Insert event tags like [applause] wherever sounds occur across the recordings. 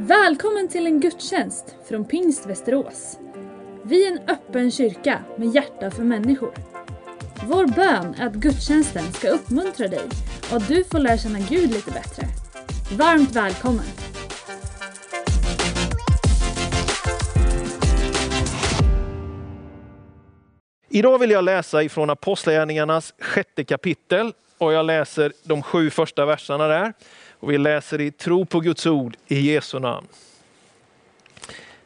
Välkommen till en gudstjänst från Pingst Västerås. Vi är en öppen kyrka med hjärta för människor. Vår bön är att gudstjänsten ska uppmuntra dig och att du får lära känna Gud lite bättre. Varmt välkommen! Idag vill jag läsa ifrån Apostlagärningarnas sjätte kapitel och jag läser de sju första verserna där. Och vi läser i tro på Guds ord i Jesu namn.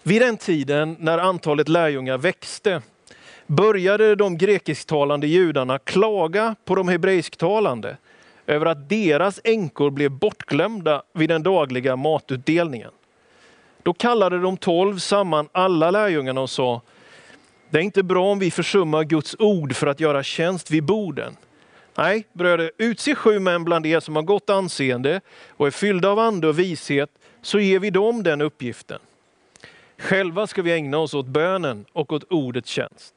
Vid den tiden när antalet lärjungar växte började de grekisktalande judarna klaga på de hebreisktalande över att deras änkor blev bortglömda vid den dagliga matutdelningen. Då kallade de tolv samman alla lärjungarna och sa, det är inte bra om vi försummar Guds ord för att göra tjänst vid borden. Nej, bröder, utse sju män bland er som har gott anseende och är fyllda av ande och vishet, så ger vi dem den uppgiften. Själva ska vi ägna oss åt bönen och åt ordets tjänst.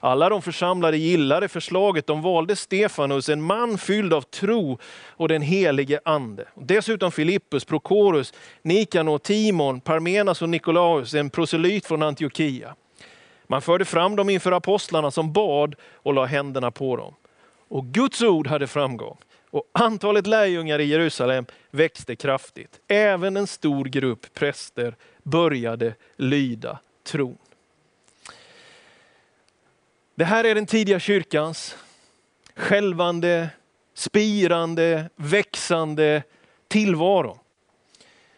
Alla de församlade gillade förslaget. De valde Stefanus, en man fylld av tro och den helige ande. Dessutom Filippus, Prokorus, Nikanor, Timon, Parmenas och Nikolaus, en proselyt från Antiochia. Man förde fram dem inför apostlarna som bad och la händerna på dem. Och Guds ord hade framgång. Och antalet lärjungar i Jerusalem växte kraftigt. Även en stor grupp präster började lyda tron. Det här är den tidiga kyrkans skälvande, spirande, växande tillvaro.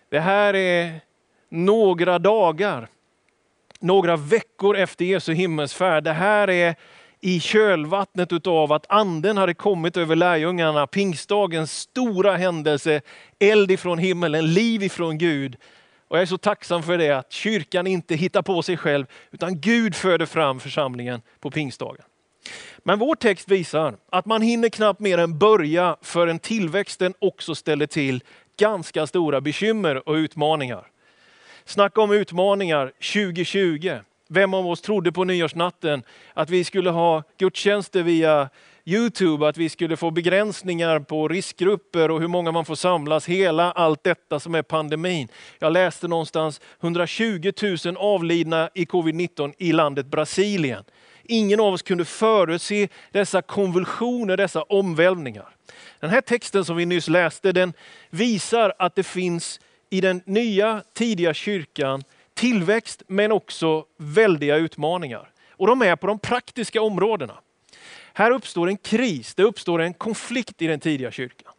Det här är några dagar, några veckor efter Jesu himmelsfärd. Det här är i kölvattnet utav att anden hade kommit över lärjungarna, pingstdagens stora händelse, eld ifrån himmelen, liv ifrån Gud. Och jag är så tacksam för det, att kyrkan inte hittar på sig själv, utan Gud föder fram församlingen på pingstdagen. Men vår text visar att man hinner knappt mer än börja förrän tillväxten också ställer till ganska stora bekymmer och utmaningar. Snacka om utmaningar 2020. Vem av oss trodde på nyårsnatten att vi skulle ha gudstjänster via Youtube, att vi skulle få begränsningar på riskgrupper och hur många man får samlas, hela allt detta som är pandemin. Jag läste någonstans 120 000 avlidna i covid-19 i landet Brasilien. Ingen av oss kunde förutse dessa konvulsioner, dessa omvälvningar. Den här texten som vi nyss läste, den visar att det finns i den nya tidiga kyrkan tillväxt men också väldiga utmaningar. Och de är på de praktiska områdena. Här uppstår en kris, det uppstår en konflikt i den tidiga kyrkan.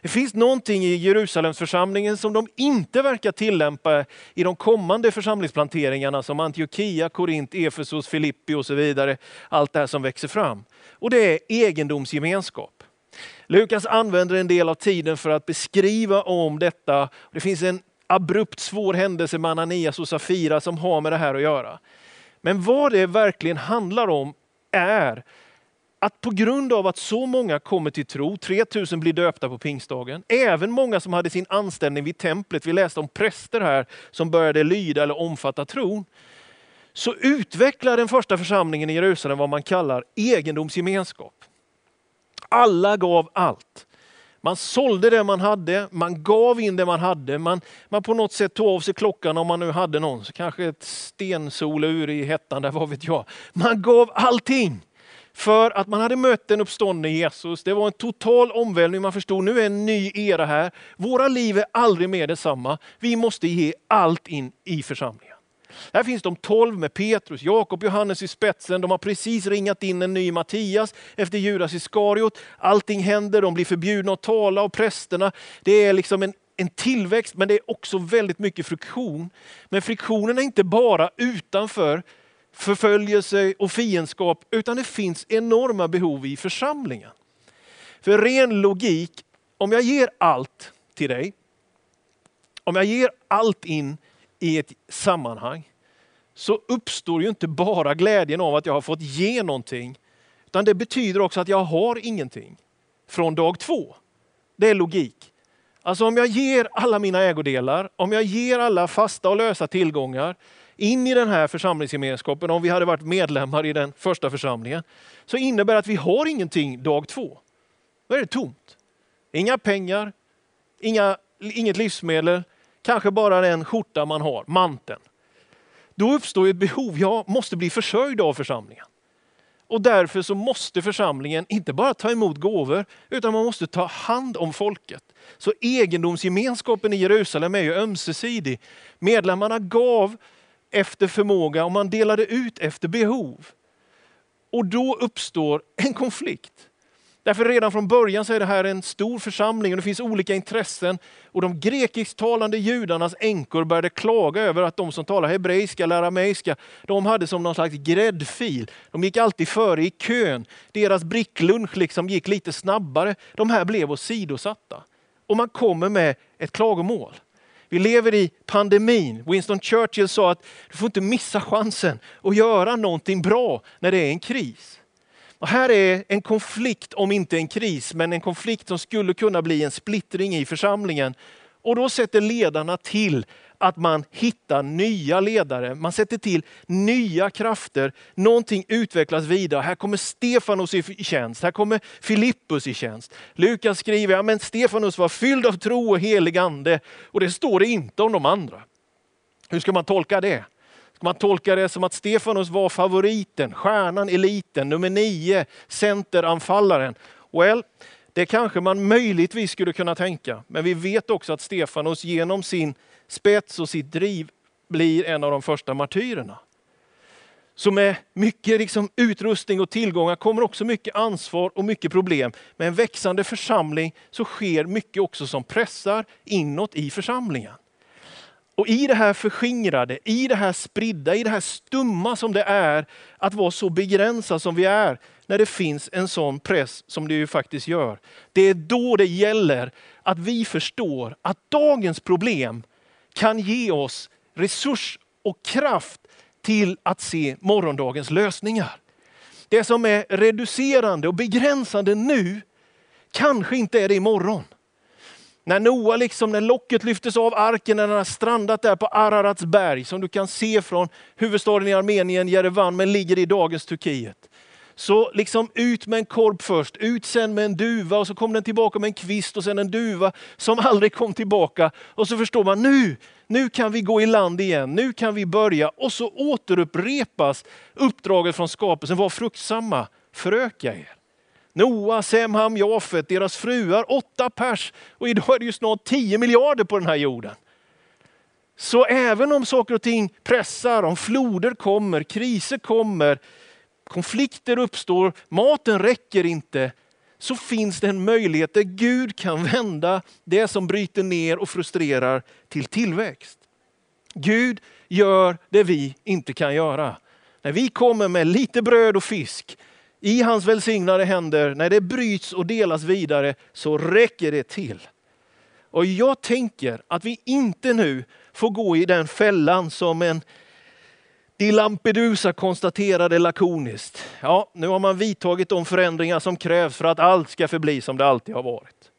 Det finns någonting i Jerusalemsförsamlingen som de inte verkar tillämpa i de kommande församlingsplanteringarna som Antiochia, Korint, Efesos, Filippi och så vidare. Allt det här som växer fram. Och det är egendomsgemenskap. Lukas använder en del av tiden för att beskriva om detta. Det finns en abrupt svår händelse med Ananias och Safira som har med det här att göra. Men vad det verkligen handlar om är att på grund av att så många kommer till tro, 3000 blir döpta på pingstdagen, även många som hade sin anställning vid templet, vi läste om präster här som började lyda eller omfatta tron, så utvecklar den första församlingen i Jerusalem vad man kallar egendomsgemenskap. Alla gav allt. Man sålde det man hade, man gav in det man hade, man, man på något sätt tog av sig klockan om man nu hade någon, kanske ett stensolur i hettan, där [laughs] vad vet jag. Man gav allting för att man hade mött den uppståndne Jesus. Det var en total omvälvning, man förstod nu är en ny era här. Våra liv är aldrig mer detsamma. Vi måste ge allt in i församlingen. Här finns de tolv med Petrus, Jakob, Johannes i spetsen. De har precis ringat in en ny Mattias efter Judas Iskariot. Allting händer, de blir förbjudna att tala av prästerna. Det är liksom en, en tillväxt men det är också väldigt mycket friktion. Men friktionen är inte bara utanför förföljelse och fiendskap, utan det finns enorma behov i församlingen. För ren logik, om jag ger allt till dig, om jag ger allt in i ett sammanhang, så uppstår ju inte bara glädjen av att jag har fått ge någonting, utan det betyder också att jag har ingenting från dag två. Det är logik. Alltså om jag ger alla mina ägodelar, om jag ger alla fasta och lösa tillgångar, in i den här församlingsgemenskapen, om vi hade varit medlemmar i den första församlingen, så innebär det att vi har ingenting dag två. Då är det tomt. Inga pengar, inga, inget livsmedel, kanske bara den skjorta man har, manteln. Då uppstår ett behov, jag måste bli försörjd av församlingen. Och därför så måste församlingen inte bara ta emot gåvor, utan man måste ta hand om folket. Så egendomsgemenskapen i Jerusalem är ju ömsesidig. Medlemmarna gav efter förmåga och man delade ut efter behov. Och då uppstår en konflikt. Därför redan från början så är det här en stor församling och det finns olika intressen. Och de grekisktalande judarnas änkor började klaga över att de som talar hebreiska eller arameiska, de hade som någon slags gräddfil. De gick alltid före i kön. Deras bricklunch liksom gick lite snabbare. De här blev åsidosatta. Och man kommer med ett klagomål. Vi lever i pandemin. Winston Churchill sa att du får inte missa chansen att göra någonting bra när det är en kris. Och här är en konflikt, om inte en kris, men en konflikt som skulle kunna bli en splittring i församlingen. Och då sätter ledarna till att man hittar nya ledare. Man sätter till nya krafter. Någonting utvecklas vidare. Här kommer Stefanos i tjänst. Här kommer Filippus i tjänst. Lukas skriver att ja, Stefanos var fylld av tro och helig ande. Och det står det inte om de andra. Hur ska man tolka det? Man tolkar det som att Stefanos var favoriten, stjärnan, eliten, nummer nio, centeranfallaren? Well, det kanske man möjligtvis skulle kunna tänka. Men vi vet också att Stefanos genom sin spets och sitt driv blir en av de första martyrerna. Så med mycket liksom utrustning och tillgångar kommer också mycket ansvar och mycket problem. Med en växande församling så sker mycket också som pressar inåt i församlingen. Och i det här förskingrade, i det här spridda, i det här stumma som det är att vara så begränsad som vi är, när det finns en sån press som det ju faktiskt gör. Det är då det gäller att vi förstår att dagens problem kan ge oss resurs och kraft till att se morgondagens lösningar. Det som är reducerande och begränsande nu kanske inte är det imorgon. När Noa, liksom, när locket lyftes av arken, när den har strandat där på Ararats berg, som du kan se från huvudstaden i Armenien, Jerevan, men ligger i dagens Turkiet. Så liksom ut med en korp först, ut sen med en duva och så kom den tillbaka med en kvist och sen en duva som [laughs] aldrig kom tillbaka. Och så förstår man nu, nu kan vi gå i land igen, nu kan vi börja. Och så återupprepas uppdraget från skapelsen, var fruktsamma, föröka er. Noa, Sem, Ham, Jafet, deras fruar, åtta pers. Och idag är det ju snart 10 miljarder på den här jorden. Så även om saker och ting pressar, om floder kommer, kriser kommer, konflikter uppstår, maten räcker inte, så finns det en möjlighet där Gud kan vända det som bryter ner och frustrerar till tillväxt. Gud gör det vi inte kan göra. När vi kommer med lite bröd och fisk i hans välsignade händer, när det bryts och delas vidare så räcker det till. Och jag tänker att vi inte nu får gå i den fällan som en Di Lampedusa konstaterade lakoniskt. Ja, nu har man vidtagit de förändringar som krävs för att allt ska förbli som det alltid har varit.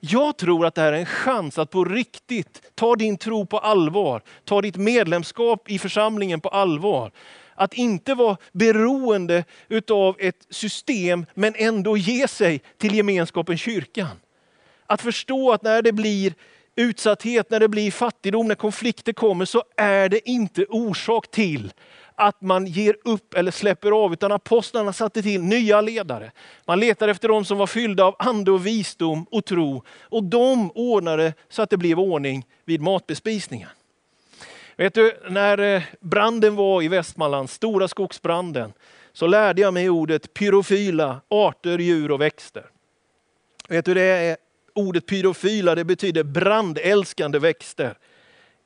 Jag tror att det här är en chans att på riktigt ta din tro på allvar. Ta ditt medlemskap i församlingen på allvar. Att inte vara beroende utav ett system men ändå ge sig till gemenskapen kyrkan. Att förstå att när det blir utsatthet, när det blir fattigdom, när konflikter kommer så är det inte orsak till att man ger upp eller släpper av, utan apostlarna satte till nya ledare. Man letade efter de som var fyllda av ande och visdom och tro och de ordnade så att det blev ordning vid matbespisningen. Vet du, när eh, branden var i Västmanland, stora skogsbranden, så lärde jag mig ordet pyrofyla, arter, djur och växter. Vet du, det är ordet pyrofyla det betyder brandälskande växter.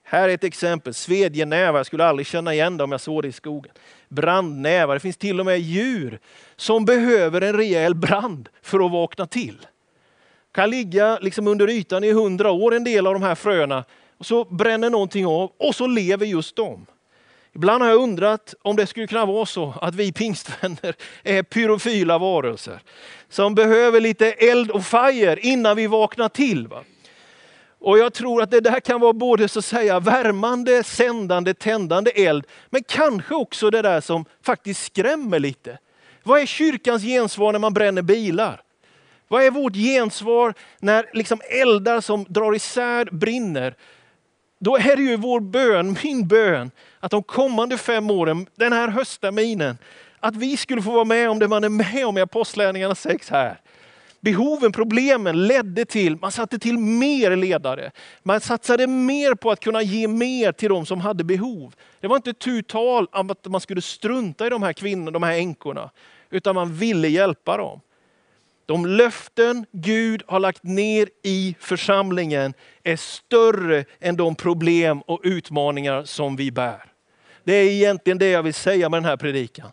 Här är ett exempel, svedjenävar, jag skulle aldrig känna igen det om jag såg det i skogen. Brandnävar, det finns till och med djur som behöver en rejäl brand för att vakna till. Kan ligga liksom under ytan i hundra år en del av de här fröna och så bränner någonting av och så lever just de. Ibland har jag undrat om det skulle kunna vara så att vi pingstvänner [laughs] är pyrofila varelser som behöver lite eld och fire innan vi vaknar till. Va? Och jag tror att det där kan vara både så att säga värmande, sändande, tändande eld, men kanske också det där som faktiskt skrämmer lite. Vad är kyrkans gensvar när man bränner bilar? Vad är vårt gensvar när liksom eldar som drar isär brinner? Då är det ju vår bön, min bön, att de kommande fem åren, den här höstterminen, att vi skulle få vara med om det man är med om i Apostlagärningarna 6 här. Behoven, problemen ledde till, man satte till mer ledare. Man satsade mer på att kunna ge mer till de som hade behov. Det var inte tu tal om att man skulle strunta i de här kvinnorna, de här änkorna. Utan man ville hjälpa dem. De löften Gud har lagt ner i församlingen är större än de problem och utmaningar som vi bär. Det är egentligen det jag vill säga med den här predikan.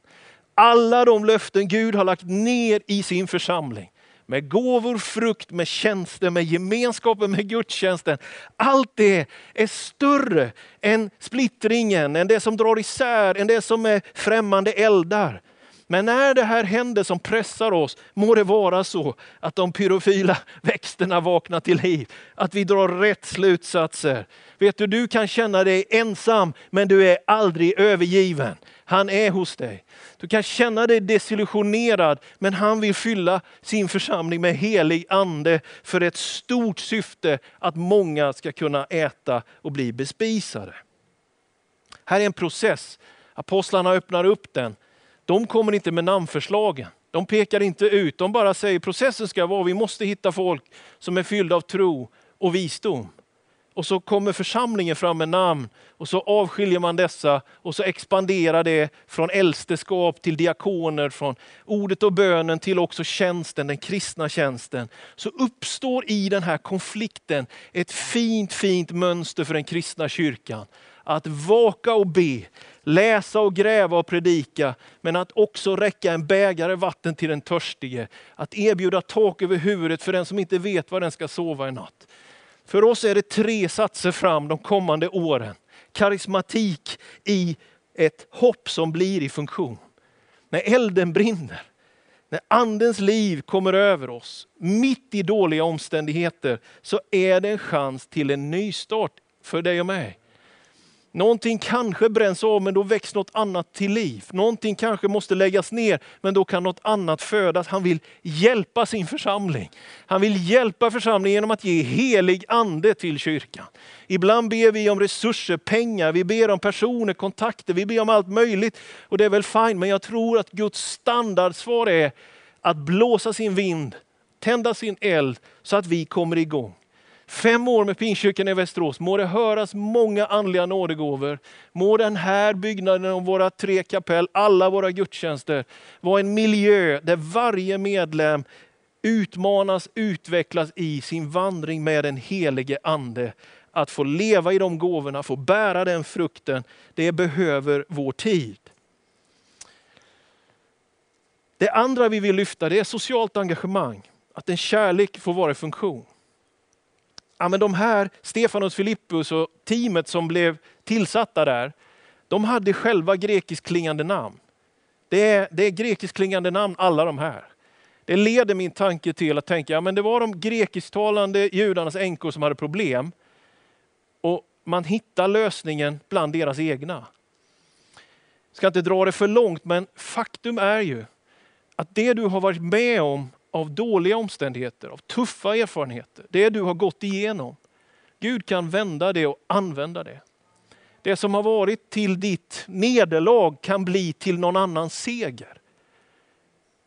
Alla de löften Gud har lagt ner i sin församling, med gåvor, frukt, med tjänster, med gemenskapen, med gudstjänsten. Allt det är större än splittringen, än det som drar isär, än det som är främmande eldar. Men när det här händer som pressar oss, må det vara så att de pyrofila [laughs] växterna vaknar till liv. Att vi drar rätt slutsatser. Vet du, du kan känna dig ensam, men du är aldrig övergiven. Han är hos dig. Du kan känna dig desillusionerad, men han vill fylla sin församling med helig ande för ett stort syfte, att många ska kunna äta och bli bespisade. Här är en process. Apostlarna öppnar upp den de kommer inte med namnförslagen. De pekar inte ut, de bara säger processen ska vara, vi måste hitta folk som är fyllda av tro och visdom. Och så kommer församlingen fram med namn och så avskiljer man dessa och så expanderar det från äldsteskap till diakoner, från ordet och bönen till också tjänsten, den kristna tjänsten. Så uppstår i den här konflikten ett fint, fint mönster för den kristna kyrkan. Att vaka och be, läsa och gräva och predika, men att också räcka en bägare vatten till den törstige. Att erbjuda tak över huvudet för den som inte vet var den ska sova i natt. För oss är det tre satser fram de kommande åren. Karismatik i ett hopp som blir i funktion. När elden brinner, när andens liv kommer över oss, mitt i dåliga omständigheter, så är det en chans till en nystart för dig och mig. Någonting kanske bränns av men då väcks något annat till liv. Någonting kanske måste läggas ner men då kan något annat födas. Han vill hjälpa sin församling. Han vill hjälpa församlingen genom att ge helig ande till kyrkan. Ibland ber vi om resurser, pengar, vi ber om personer, kontakter, vi ber om allt möjligt. Och det är väl fint, men jag tror att Guds standardsvar är att blåsa sin vind, tända sin eld så att vi kommer igång. Fem år med Pingstkyrkan i Västerås, må det höras många andliga nådegåvor. Må den här byggnaden och våra tre kapell, alla våra gudstjänster, vara en miljö där varje medlem utmanas, utvecklas i sin vandring med den helige Ande. Att få leva i de gåvorna, få bära den frukten, det behöver vår tid. Det andra vi vill lyfta det är socialt engagemang. Att en kärlek får vara i funktion ja, men de här, Stefanos, Filippus och teamet som blev tillsatta där, de hade själva grekisk klingande namn. Det är, det är grekiskt klingande namn alla de här. Det leder min tanke till att tänka, ja, men det var de grekisktalande judarnas änkor som hade problem. Och man hittar lösningen bland deras egna. Jag ska inte dra det för långt, men faktum är ju att det du har varit med om av dåliga omständigheter, av tuffa erfarenheter, det du har gått igenom. Gud kan vända det och använda det. Det som har varit till ditt nederlag kan bli till någon annans seger.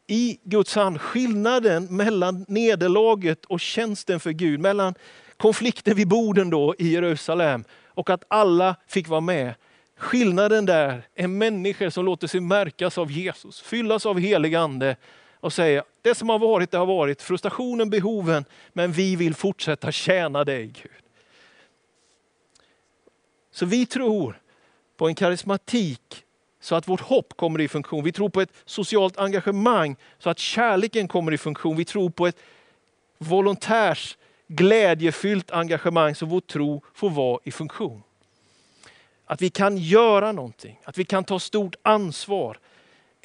I Guds hand, skillnaden mellan nederlaget och tjänsten för Gud, mellan konflikten vid borden då i Jerusalem och att alla fick vara med. Skillnaden där är människor som låter sig märkas av Jesus, fyllas av helig ande och säga, det som har varit, det har varit. Frustrationen, behoven, men vi vill fortsätta tjäna dig Gud. Så vi tror på en karismatik så att vårt hopp kommer i funktion. Vi tror på ett socialt engagemang så att kärleken kommer i funktion. Vi tror på ett volontärs glädjefyllt engagemang så vår tro får vara i funktion. Att vi kan göra någonting, att vi kan ta stort ansvar,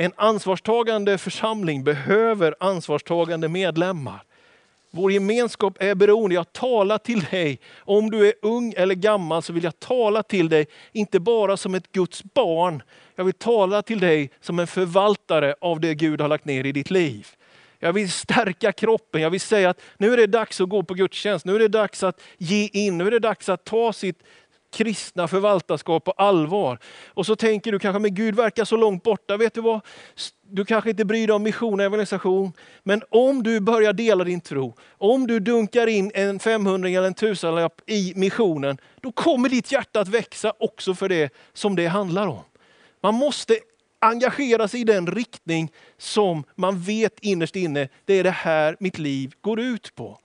en ansvarstagande församling behöver ansvarstagande medlemmar. Vår gemenskap är beroende. Jag talar till dig. Om du är ung eller gammal så vill jag tala till dig, inte bara som ett Guds barn. Jag vill tala till dig som en förvaltare av det Gud har lagt ner i ditt liv. Jag vill stärka kroppen. Jag vill säga att nu är det dags att gå på gudstjänst. Nu är det dags att ge in. Nu är det dags att ta sitt kristna förvaltarskap på allvar. Och så tänker du kanske, men Gud verkar så långt borta. Vet du vad? Du kanske inte bryr dig om mission och evangelisation. Men om du börjar dela din tro, om du dunkar in en 500 eller en tusenlapp i missionen, då kommer ditt hjärta att växa också för det som det handlar om. Man måste engagera sig i den riktning som man vet innerst inne, det är det här mitt liv går ut på.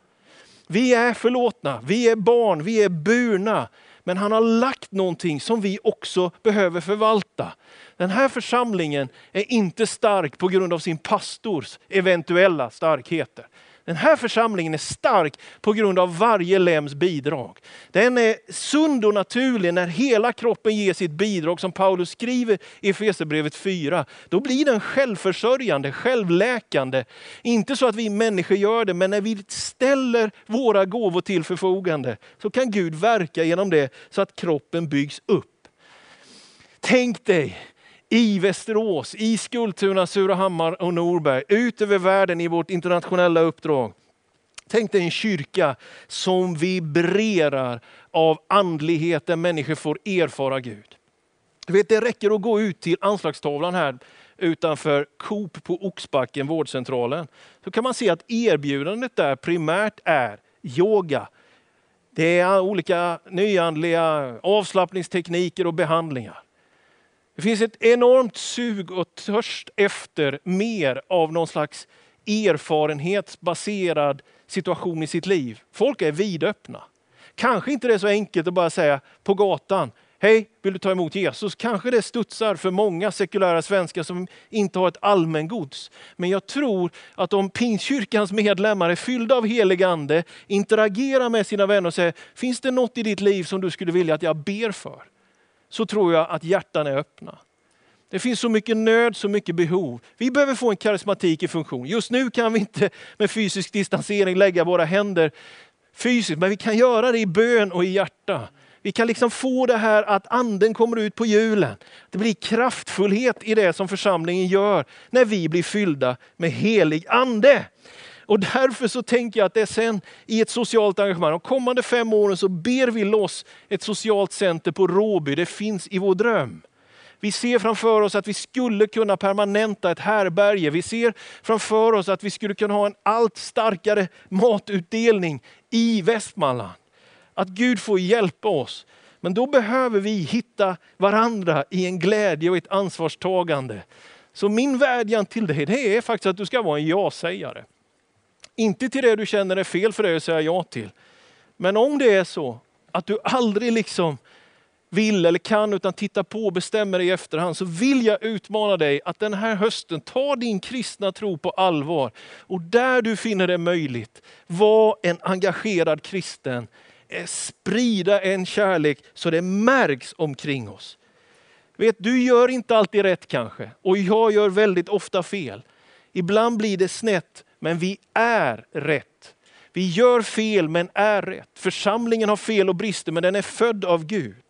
Vi är förlåtna, vi är barn, vi är burna. Men han har lagt någonting som vi också behöver förvalta. Den här församlingen är inte stark på grund av sin pastors eventuella starkheter. Den här församlingen är stark på grund av varje lems bidrag. Den är sund och naturlig när hela kroppen ger sitt bidrag som Paulus skriver i Efesierbrevet 4. Då blir den självförsörjande, självläkande. Inte så att vi människor gör det, men när vi ställer våra gåvor till förfogande så kan Gud verka genom det så att kroppen byggs upp. Tänk dig i Västerås, i Skultuna, Surahammar och Norberg, ut över världen i vårt internationella uppdrag. Tänk dig en kyrka som vibrerar av andlighet där människor får erfara Gud. Du vet, det räcker att gå ut till anslagstavlan här utanför Coop på Oxbacken, vårdcentralen. Så kan man se att erbjudandet där primärt är yoga. Det är olika nyandliga avslappningstekniker och behandlingar. Det finns ett enormt sug och törst efter mer av någon slags erfarenhetsbaserad situation i sitt liv. Folk är vidöppna. Kanske inte det är så enkelt att bara säga på gatan, hej, vill du ta emot Jesus? Kanske det studsar för många sekulära svenskar som inte har ett allmängods. Men jag tror att om Pingstkyrkans medlemmar är fyllda av helig ande, interagerar med sina vänner och säger, finns det något i ditt liv som du skulle vilja att jag ber för? Så tror jag att hjärtan är öppna. Det finns så mycket nöd, så mycket behov. Vi behöver få en karismatik i funktion. Just nu kan vi inte med fysisk distansering lägga våra händer fysiskt, men vi kan göra det i bön och i hjärta. Vi kan liksom få det här att anden kommer ut på hjulen. Det blir kraftfullhet i det som församlingen gör när vi blir fyllda med helig ande. Och därför så tänker jag att det är sen i ett socialt engagemang, de kommande fem åren så ber vi loss ett socialt center på Råby. Det finns i vår dröm. Vi ser framför oss att vi skulle kunna permanenta ett härberge. Vi ser framför oss att vi skulle kunna ha en allt starkare matutdelning i Västmanland. Att Gud får hjälpa oss. Men då behöver vi hitta varandra i en glädje och ett ansvarstagande. Så min vädjan till dig det är faktiskt att du ska vara en ja-sägare. Inte till det du känner är fel för dig att säga ja till. Men om det är så att du aldrig liksom vill eller kan utan tittar på och bestämmer dig i efterhand så vill jag utmana dig att den här hösten ta din kristna tro på allvar. Och där du finner det möjligt, var en engagerad kristen. Eh, sprida en kärlek så det märks omkring oss. Vet, du gör inte alltid rätt kanske och jag gör väldigt ofta fel. Ibland blir det snett men vi är rätt. Vi gör fel men är rätt. Församlingen har fel och brister men den är född av Gud.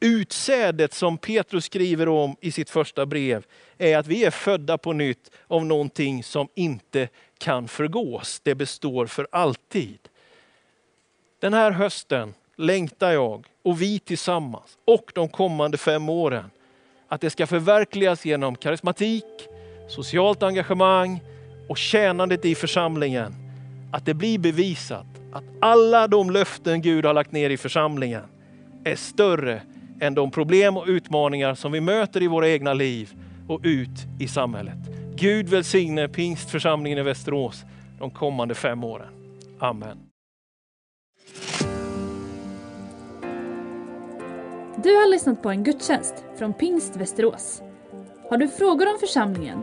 Utsädet som Petrus skriver om i sitt första brev är att vi är födda på nytt av någonting som inte kan förgås. Det består för alltid. Den här hösten längtar jag och vi tillsammans och de kommande fem åren att det ska förverkligas genom karismatik, socialt engagemang, och tjänandet i församlingen, att det blir bevisat att alla de löften Gud har lagt ner i församlingen är större än de problem och utmaningar som vi möter i våra egna liv och ut i samhället. Gud välsigne pingstförsamlingen i Västerås de kommande fem åren. Amen. Du har lyssnat på en gudstjänst från Pingst Västerås. Har du frågor om församlingen